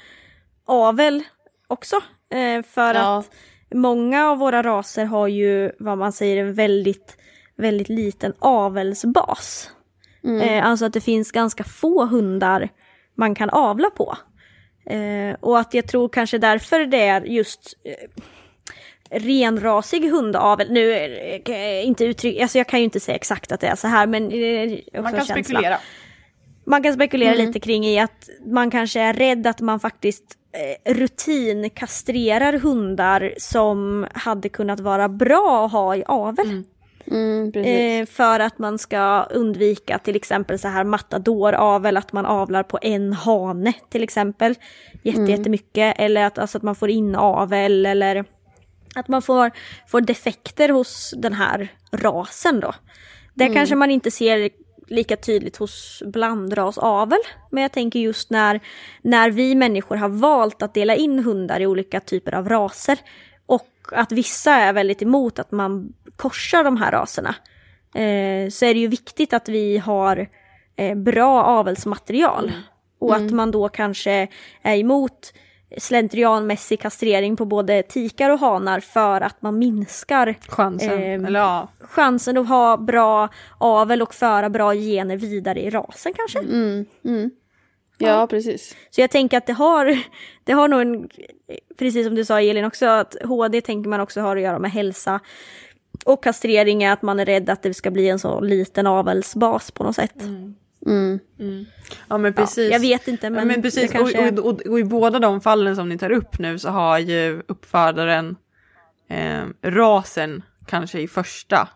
avel också. Eh, för Ja. att många av våra raser har ju vad man säger en väldigt, väldigt liten avelsbas. Eh, alltså att det finns ganska få hundar man kan avla på. Eh, och att jag tror kanske därför det är just eh, renrasig hundavel, nu eh, inte uttrycka, alltså jag kan ju inte säga exakt att det är så här men också man kan spekulera. Man kan spekulera lite kring i att man kanske är rädd att man faktiskt eh, rutinkastrerar hundar som hade kunnat vara bra att ha i avel. Mm, precis. Eh, för att man ska undvika till exempel så här matadoravel, att man avlar på en hane till exempel. Jätte, Jättemycket. Eller att, alltså att man får inavel eller att man får, får defekter hos den här rasen då. Det kanske man inte ser lika tydligt hos blandrasavel. Men jag tänker just när, när vi människor har valt att dela in hundar i olika typer av raser och att vissa är väldigt emot att man korsar de här raserna. Eh, så är det ju viktigt att vi har eh, bra avelsmaterial. Och att man då kanske är emot slentrianmässig kastrering på både tikar och hanar för att man minskar Chansen. Ehm, Eller ja, chansen att ha bra avel och föra bra gener vidare i rasen kanske. Mm, mm. Ja, precis. Så jag tänker att det har, *laughs* det har nog en, precis som du sa Elin också, att HD tänker man också har att göra med hälsa. Och kastrering är att man är rädd att det ska bli en så liten avelsbas på något sätt. Mm. Ja men precis. Jag vet inte men, Men, men precis, kanske... och, och, och, och i båda de fallen som ni tar upp nu så har ju uppfödaren eh, rasen kanske i första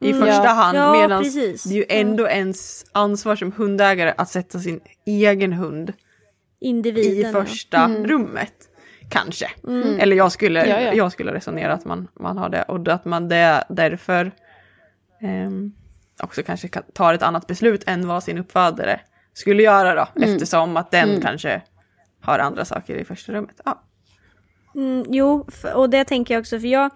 i första Ja. hand. Ja, medan det är ju ändå ens ansvar som hundägare att sätta sin egen hund i Individen. ja. första rummet. Kanske. Eller jag skulle, Ja, ja. jag skulle resonera att man, man har det och att man det, därför ehm, också kanske kan- tar ett annat beslut än vad sin uppfödare skulle göra då. Eftersom att den kanske har andra saker i första rummet. Ja. Mm, jo, och det tänker jag också för jag,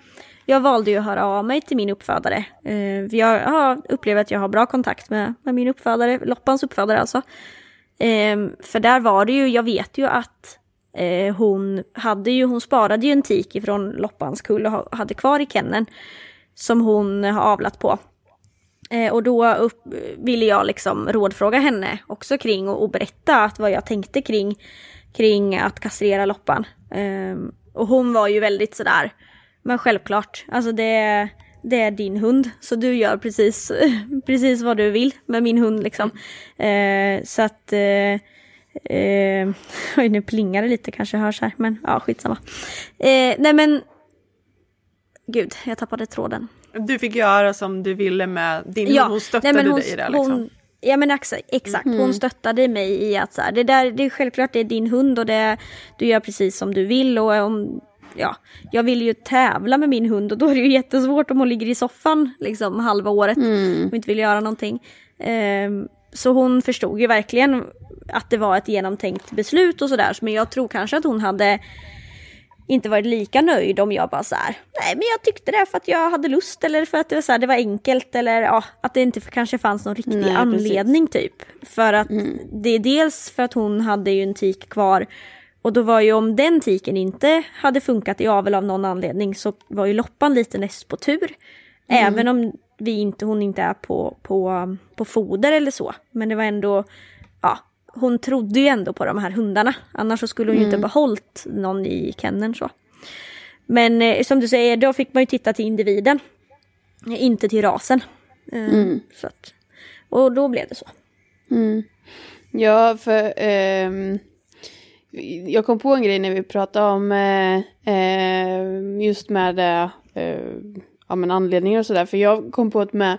jag valde ju att höra av mig till min uppfödare. Eh, jag har, upplever att jag har bra kontakt med, med min uppfödare, Loppans uppfödare alltså. Eh, för där var det ju, jag vet ju att eh, hon hade ju, hon sparade ju en tik ifrån Loppans kull och ha- hade kvar i kenneln. Som hon har avlat på. Eh, och då upp, ville jag liksom rådfråga henne också kring och, och berätta att vad jag tänkte kring, kring att kastrera Loppan. Um, och hon var ju väldigt sådär, men självklart, alltså det, det är din hund så du gör precis, *laughs* precis vad du vill med min hund liksom. Eh, så att uh, Uh, *laughs* oj, nu plingar det lite kanske hörs här, men ja, skitsamma. Uh, nej men, gud, jag tappade tråden. Du fick göra som du ville med din hund, hon stöttade nej, men hon, dig i det liksom. Hon, ja men exa, exakt, hon stöttade mig i att så här, det där, det är självklart det är din hund och det, du gör precis som du vill och om, ja, jag vill ju tävla med min hund och då är det ju jättesvårt om hon ligger i soffan liksom halva året och inte vill göra någonting. Ehm, så hon förstod ju verkligen att det var ett genomtänkt beslut och sådär, men jag tror kanske att hon hade inte varit lika nöjd om jag bara så här, nej men jag tyckte det för att jag hade lust eller för att det var, så här, det var enkelt eller ja, att det inte kanske fanns någon riktig Nej, precis. anledning typ. För att det är dels för att hon hade ju en tik kvar och då var ju om den tiken inte hade funkat i avel av någon anledning så var ju loppan lite näst på tur. Även om vi inte, hon inte är på, på, på foder eller så. Men det var ändå, ja, hon trodde ju ändå på de här hundarna. Annars så skulle hon ju inte behållit någon i kenneln så. Men eh, som du säger, då fick man ju titta till individen. eh, Inte till rasen. Eh, så att, och då blev det så. Ja, för ehm, jag kom på en grej när vi pratade om eh, eh, just med eh, eh, ja, men anledningar och sådär. För jag kom på att med,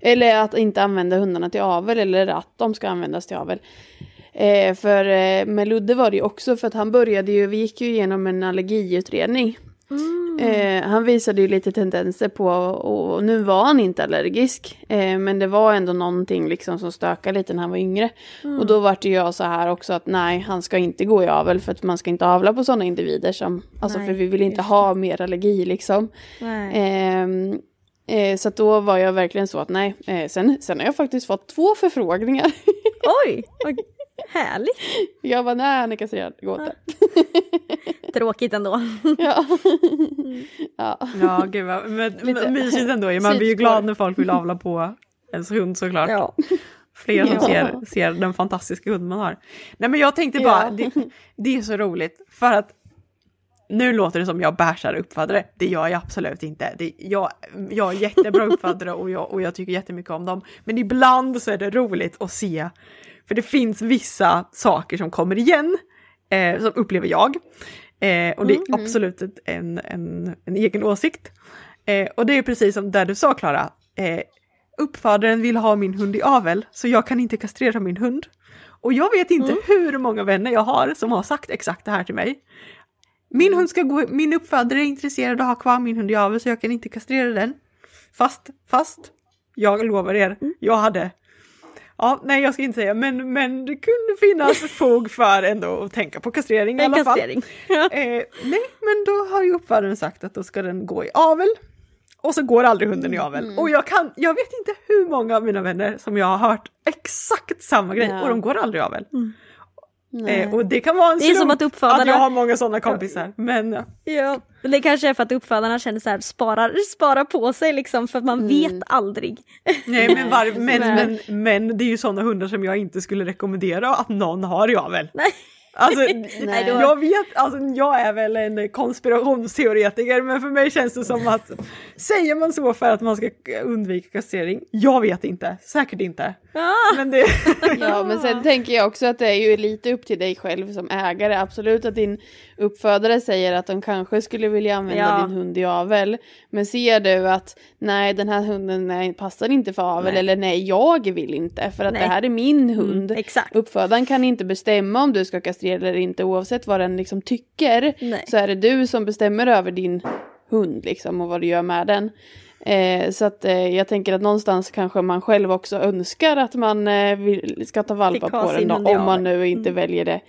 eller att inte använda hundarna till avel eller att de ska användas till avel. Eh, för eh, med Ludde var det ju också för att han började ju, vi gick ju igenom en allergiutredning. Eh, han visade ju lite tendenser på, och nu var han inte allergisk, eh, men det var ändå någonting liksom som stökade lite när han var yngre. Och då var det ju jag så här också att nej, han ska inte gå i avel för att man ska inte avla på sådana individer som, alltså Nej, för vi vill inte ha mer allergi liksom. Ehm, eh, så att då var jag verkligen så att nej, eh, sen, sen har jag faktiskt fått två förfrågningar. *laughs* Oj, vad härligt. jag var nej Annika säger gå inte. Tråkigt ändå. *laughs* ja. ja. Ja, gud vad men, men, mysigt ändå. Man blir ju glad när folk vill avla på ens hund såklart. Ja. Fler som Ja. ser, ser den fantastiska hund man har. Nej men jag tänkte bara, Ja. det, det är så roligt för att nu låter det som jag bärsar uppfattare. Det gör jag absolut inte. Det, jag, jag är jättebra uppfattare och jag, och jag tycker jättemycket om dem. Men ibland så är det roligt att se, för det finns vissa saker som kommer igen, eh, som upplever jag. Eh, och det är absolut ett, en, en, en egen åsikt. Eh, och det är precis som där du sa Klara, eh, uppfödaren vill ha min hund i avel, så jag kan inte kastrera min hund. Och jag vet inte hur många vänner jag har som har sagt exakt det här till mig. Min hund ska gå, min uppfödare är intresserad av att ha kvar min hund i avel så jag kan inte kastrera den. Fast, fast, jag lovar er, jag hade Ja, nej jag ska inte säga, men, men det kunde finnas *laughs* fog för ändå att tänka på kastrering i En alla fall. kastrering. *laughs* Eh, nej, men då har ju uppfödaren sagt att då ska den gå i avel. Och så går aldrig hunden i avel. Och jag kan, jag vet inte hur många av mina vänner som jag har hört exakt samma grej Ja. och de går aldrig i avel. Nej. Eh, och det kan vara en Det är som att uppfödarna- att jag har många sådana kompisar. Men ja. Ja, men det kanske är för att uppfödarna känner så här, sparar, sparar på sig liksom för att man vet aldrig. nej, men, var, *laughs* men, Nej. men, men det är ju sådana hundar som jag inte skulle rekommendera att någon har i avel. Nej. Alltså, *laughs* Nej, då... jag vet, alltså jag är väl en konspirationsteoretiker men för mig känns det som att säger man så för att man ska undvika kastrering? Jag vet inte, säkert inte. Ah. Men det... *laughs* ja men sen tänker jag också att det är ju lite upp till dig själv som ägare. Absolut att din uppfödare säger att de kanske skulle vilja använda ja. din hund i avel. Men ser du att nej den här hunden nej, passar inte för avel nej. eller nej jag vill inte för att nej. det här är min hund. Mm, Uppfödaren kan inte bestämma om du ska kastrera eller inte oavsett vad den liksom tycker. Nej. Så är det du som bestämmer över din hund liksom och vad du gör med den. Eh, så att eh, jag tänker att någonstans kanske man själv också önskar att man eh, vill, ska ta valpar på den då, om man nu inte mm. väljer det.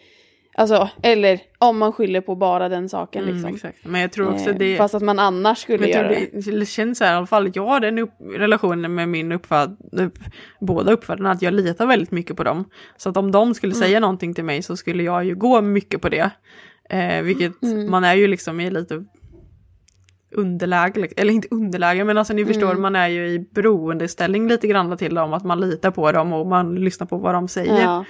Alltså, eller om man skyller på bara den saken mm, liksom. Exakt. Men jag tror också eh, det... Fast att man annars skulle göra det. Det känns så här, i alla fall jag har den upp, relationen med min uppföd, upp, båda uppfödarna, att jag litar väldigt mycket på dem. Så att om de skulle mm. säga någonting till mig så skulle jag ju gå mycket på det. Eh, vilket mm. man är ju liksom i lite underläge, eller inte underläge men alltså ni förstår, mm. man är ju i beroendeställning lite grann till dem, att man litar på dem och man lyssnar på vad de säger. Ja.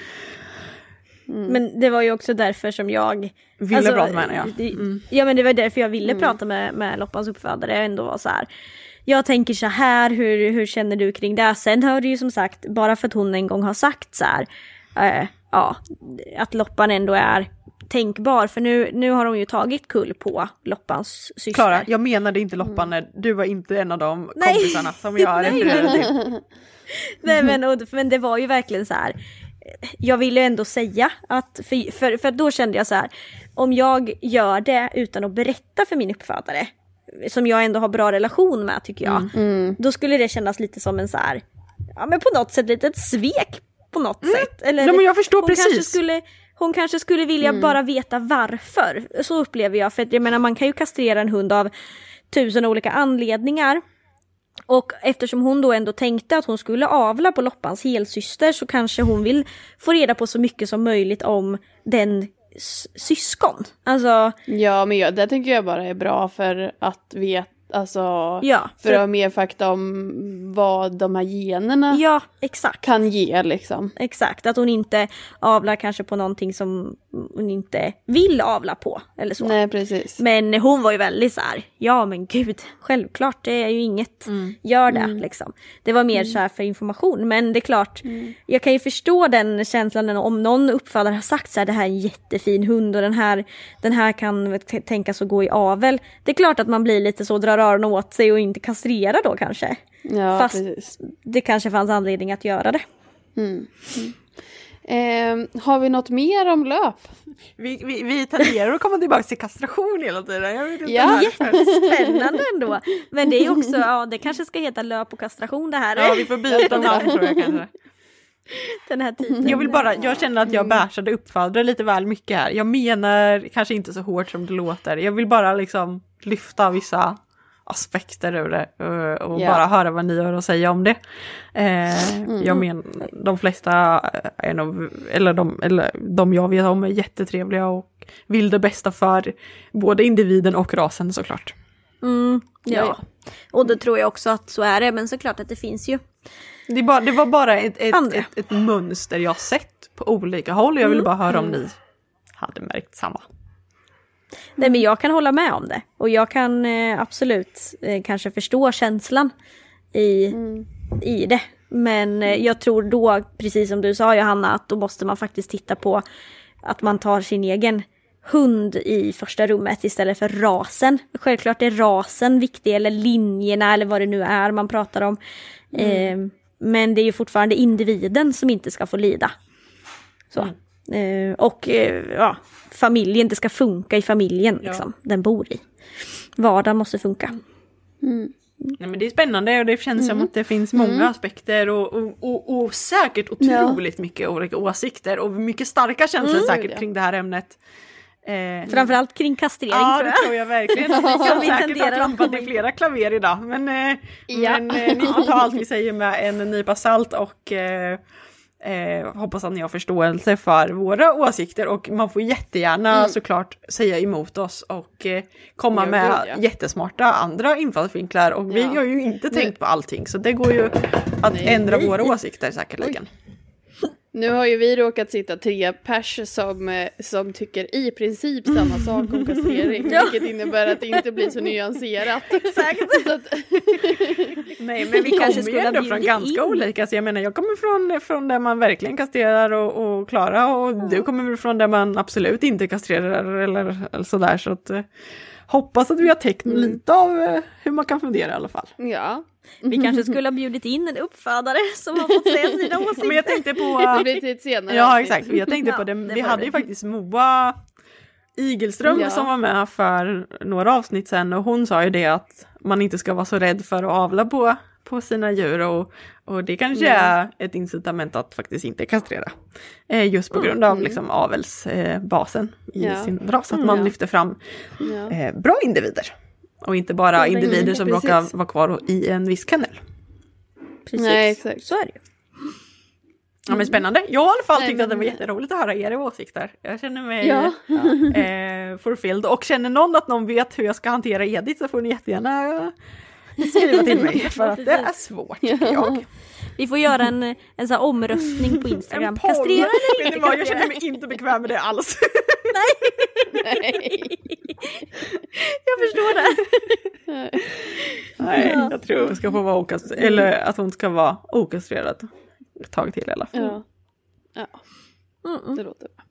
Mm. Men det var ju också därför som jag ville alltså, prata med henne ja. Mm. Ja men det var därför jag ville mm. prata med, med Loppans uppfödare ändå var så här. Jag tänker så här, hur, hur känner du kring det? Sen hör det ju som sagt, bara för att hon en gång har sagt så här, äh, ja, att Loppan ändå är tänkbar för nu, nu har hon ju tagit kull på Loppans syster. Klara, jag menade inte Loppan, mm. du var inte en av de Nej. kompisarna som jag refererade *laughs* till. Nej men, och, men det var ju verkligen så här, jag ville ändå säga att, för, för, för då kände jag så här, om jag gör det utan att berätta för min uppfödare, som jag ändå har bra relation med tycker jag, mm. mm. då skulle det kännas lite som en så här, ja men på något sätt lite ett svek på något mm. sätt. Eller, ja, men jag förstår precis. Kanske skulle, hon kanske skulle vilja mm. bara veta varför. Så upplever jag, för jag menar man kan ju kastrera en hund av tusen olika anledningar. Och eftersom hon då ändå tänkte att hon skulle avla på Loppans helsyster så kanske hon vill få reda på så mycket som möjligt om den syskon. Alltså... Ja men jag, det tycker jag bara är bra för att veta Alltså ja, för, för att ha mer fakta om vad de här generna ja, exakt. kan ge liksom. Exakt, att hon inte avlar kanske på någonting som hon inte vill avla på eller så. Nej precis. Men hon var ju väldigt så här, ja men gud, självklart det är ju inget, mm. gör det mm. liksom. Det var mer mm. så här för information men det är klart, mm. jag kan ju förstå den känslan om någon uppfödare har sagt så här, det här är en jättefin hund och den här, den här kan tänkas att gå i avel. Det är klart att man blir lite så, drar öronen åt sig och inte kastrera då kanske. Ja, Fast precis. det kanske fanns anledning att göra det. Mm. Mm. Eh, har vi något mer om löp? Vi, vi, vi tenderar att komma tillbaka till kastration hela tiden. Jag vet inte ja, jättespännande ändå. Men det är också, ja det kanske ska heta löp och kastration det här. Ja vi får byta namn tror jag kanske. Den här titeln. Jag vill bara, jag känner att jag bärsade uppfödare lite väl mycket här. Jag menar kanske inte så hårt som det låter. Jag vill bara liksom lyfta vissa aspekter ur det och, och yeah. bara höra vad ni har att säga om det. Eh, mm. Jag menar, de flesta är nog, eller de, eller de jag vet om är jättetrevliga och vill det bästa för både individen och rasen såklart. Mm, ja. ja, och då tror jag också att så är det, men såklart att det finns ju. Det, bara, det var bara ett, ett, ett, ett, mönster jag sett på olika håll jag ville mm. bara höra om ni hade märkt samma. Nej men jag kan hålla med om det. Och jag kan eh, absolut eh, kanske förstå känslan i, mm. i det. Men eh, jag tror då, precis som du sa Johanna, att då måste man faktiskt titta på att man tar sin egen hund i första rummet istället för rasen. Självklart är rasen viktig, eller linjerna eller vad det nu är man pratar om. Mm. Eh, men det är ju fortfarande individen som inte ska få lida. Så. Mm. Eh, och eh, ja, familjen, det ska funka i familjen ja. liksom, den bor i. Vardagen måste funka. Mm. Nej, men det är spännande och det känns mm. som att det finns många mm. aspekter och, och, och, och, säkert otroligt ja. mycket olika åsikter och mycket starka känslor mm. säkert kring det här ämnet. Eh, Framförallt kring kastrering ja, tror jag. Ja det tror jag verkligen. *laughs* Vi kan säkert ha trampat i flera klaver idag men, eh, ja. men eh, ni får ta allt vi säger med en nypa salt och eh, Eh, hoppas att ni har förståelse för våra åsikter och man får jättegärna mm. såklart säga emot oss och eh, komma med ja. jättesmarta andra infallsvinklar och ja. vi har ju inte tänkt på allting så det går ju att Nej. ändra våra åsikter säkerligen. Nu har ju vi råkat sitta tre pers som, eh, som tycker i princip samma *laughs* sak om kastrering. ja. Vilket innebär att det inte blir så *laughs* nyanserat. *laughs* Exakt. så att... Nej men vi kanske skulle ändå från ganska in. olika. Så jag menar jag kommer från, från där man verkligen kastrerar och, och Klara och mm. du kommer från där man absolut inte kastrerar eller, eller sådär. Så att, eh, hoppas att vi har täckt mm. lite av eh, hur man kan fundera i alla fall. Ja. Vi kanske skulle ha bjudit in en uppfödare som har fått säga sina *laughs* åsikter. Men jag tänkte på... *laughs* Det blir till ett senare Ja exakt, jag tänkte på det. Vi hade ju faktiskt Moa Igelström ja. som var med för några avsnitt sedan och hon sa ju det att man inte ska vara så rädd för att avla på, på sina djur och, och det kanske mm. är ett incitament att faktiskt inte kastrera. Eh, just på grund av mm. liksom, avelsbasen eh, i ja. sin ras, att man mm. lyfter fram eh, bra individer. Och inte bara individer som precis. råkar vara kvar i en viss kennel. Precis, Nej, exakt. så är det Ja men spännande. Jag har i alla fall tyckt att det var jätteroligt att höra era åsikter. Jag känner mig ja. ja, eh, fulfilled. Och känner någon att någon vet hur jag ska hantera Edith så får ni jättegärna skriva till *laughs* mig. För att det är svårt tycker jag. Vi får göra en, en sån omröstning på Instagram. Kastrera eller inte kastrera? Jag känner mig inte bekväm med det alls. Nej. *laughs* Nej. Jag förstår det. Nej, jag tror hon ska få vara okastrerad. Eller att hon ska vara okastrerad ett tag till i alla fall. Ja, ja. Mm. det låter bra.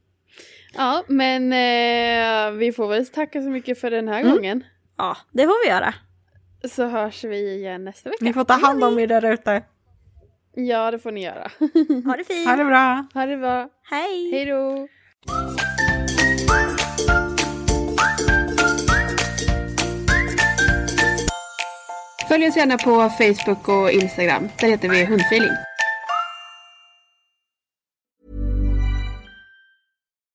Ja, men eh, vi får väl tacka så mycket för den här mm. gången. Ja, det får vi göra. Så hörs vi igen nästa vecka. Ni får ta hand om er där ute. Ja, det får ni göra. *laughs* Ha det fint. Ha det bra. Ha det bra. Hej. Hej då. Följ oss gärna på Facebook och Instagram. Där heter vi Hundfeeling.